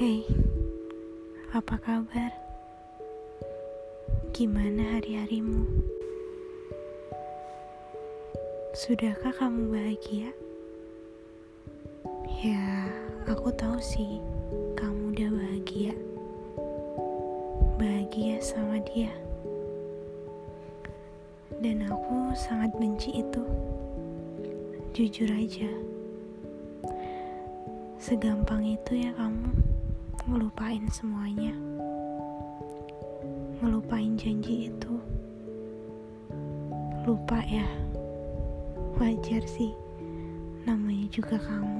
Hei, apa kabar? Gimana hari-harimu? Sudahkah kamu bahagia? Ya, aku tahu sih, kamu udah bahagia. Bahagia sama dia. Dan aku sangat benci itu. Jujur aja. Segampang itu ya kamu ngelupain semuanya. Ngelupain janji itu. Lupa ya. Wajar sih. Namanya juga kamu.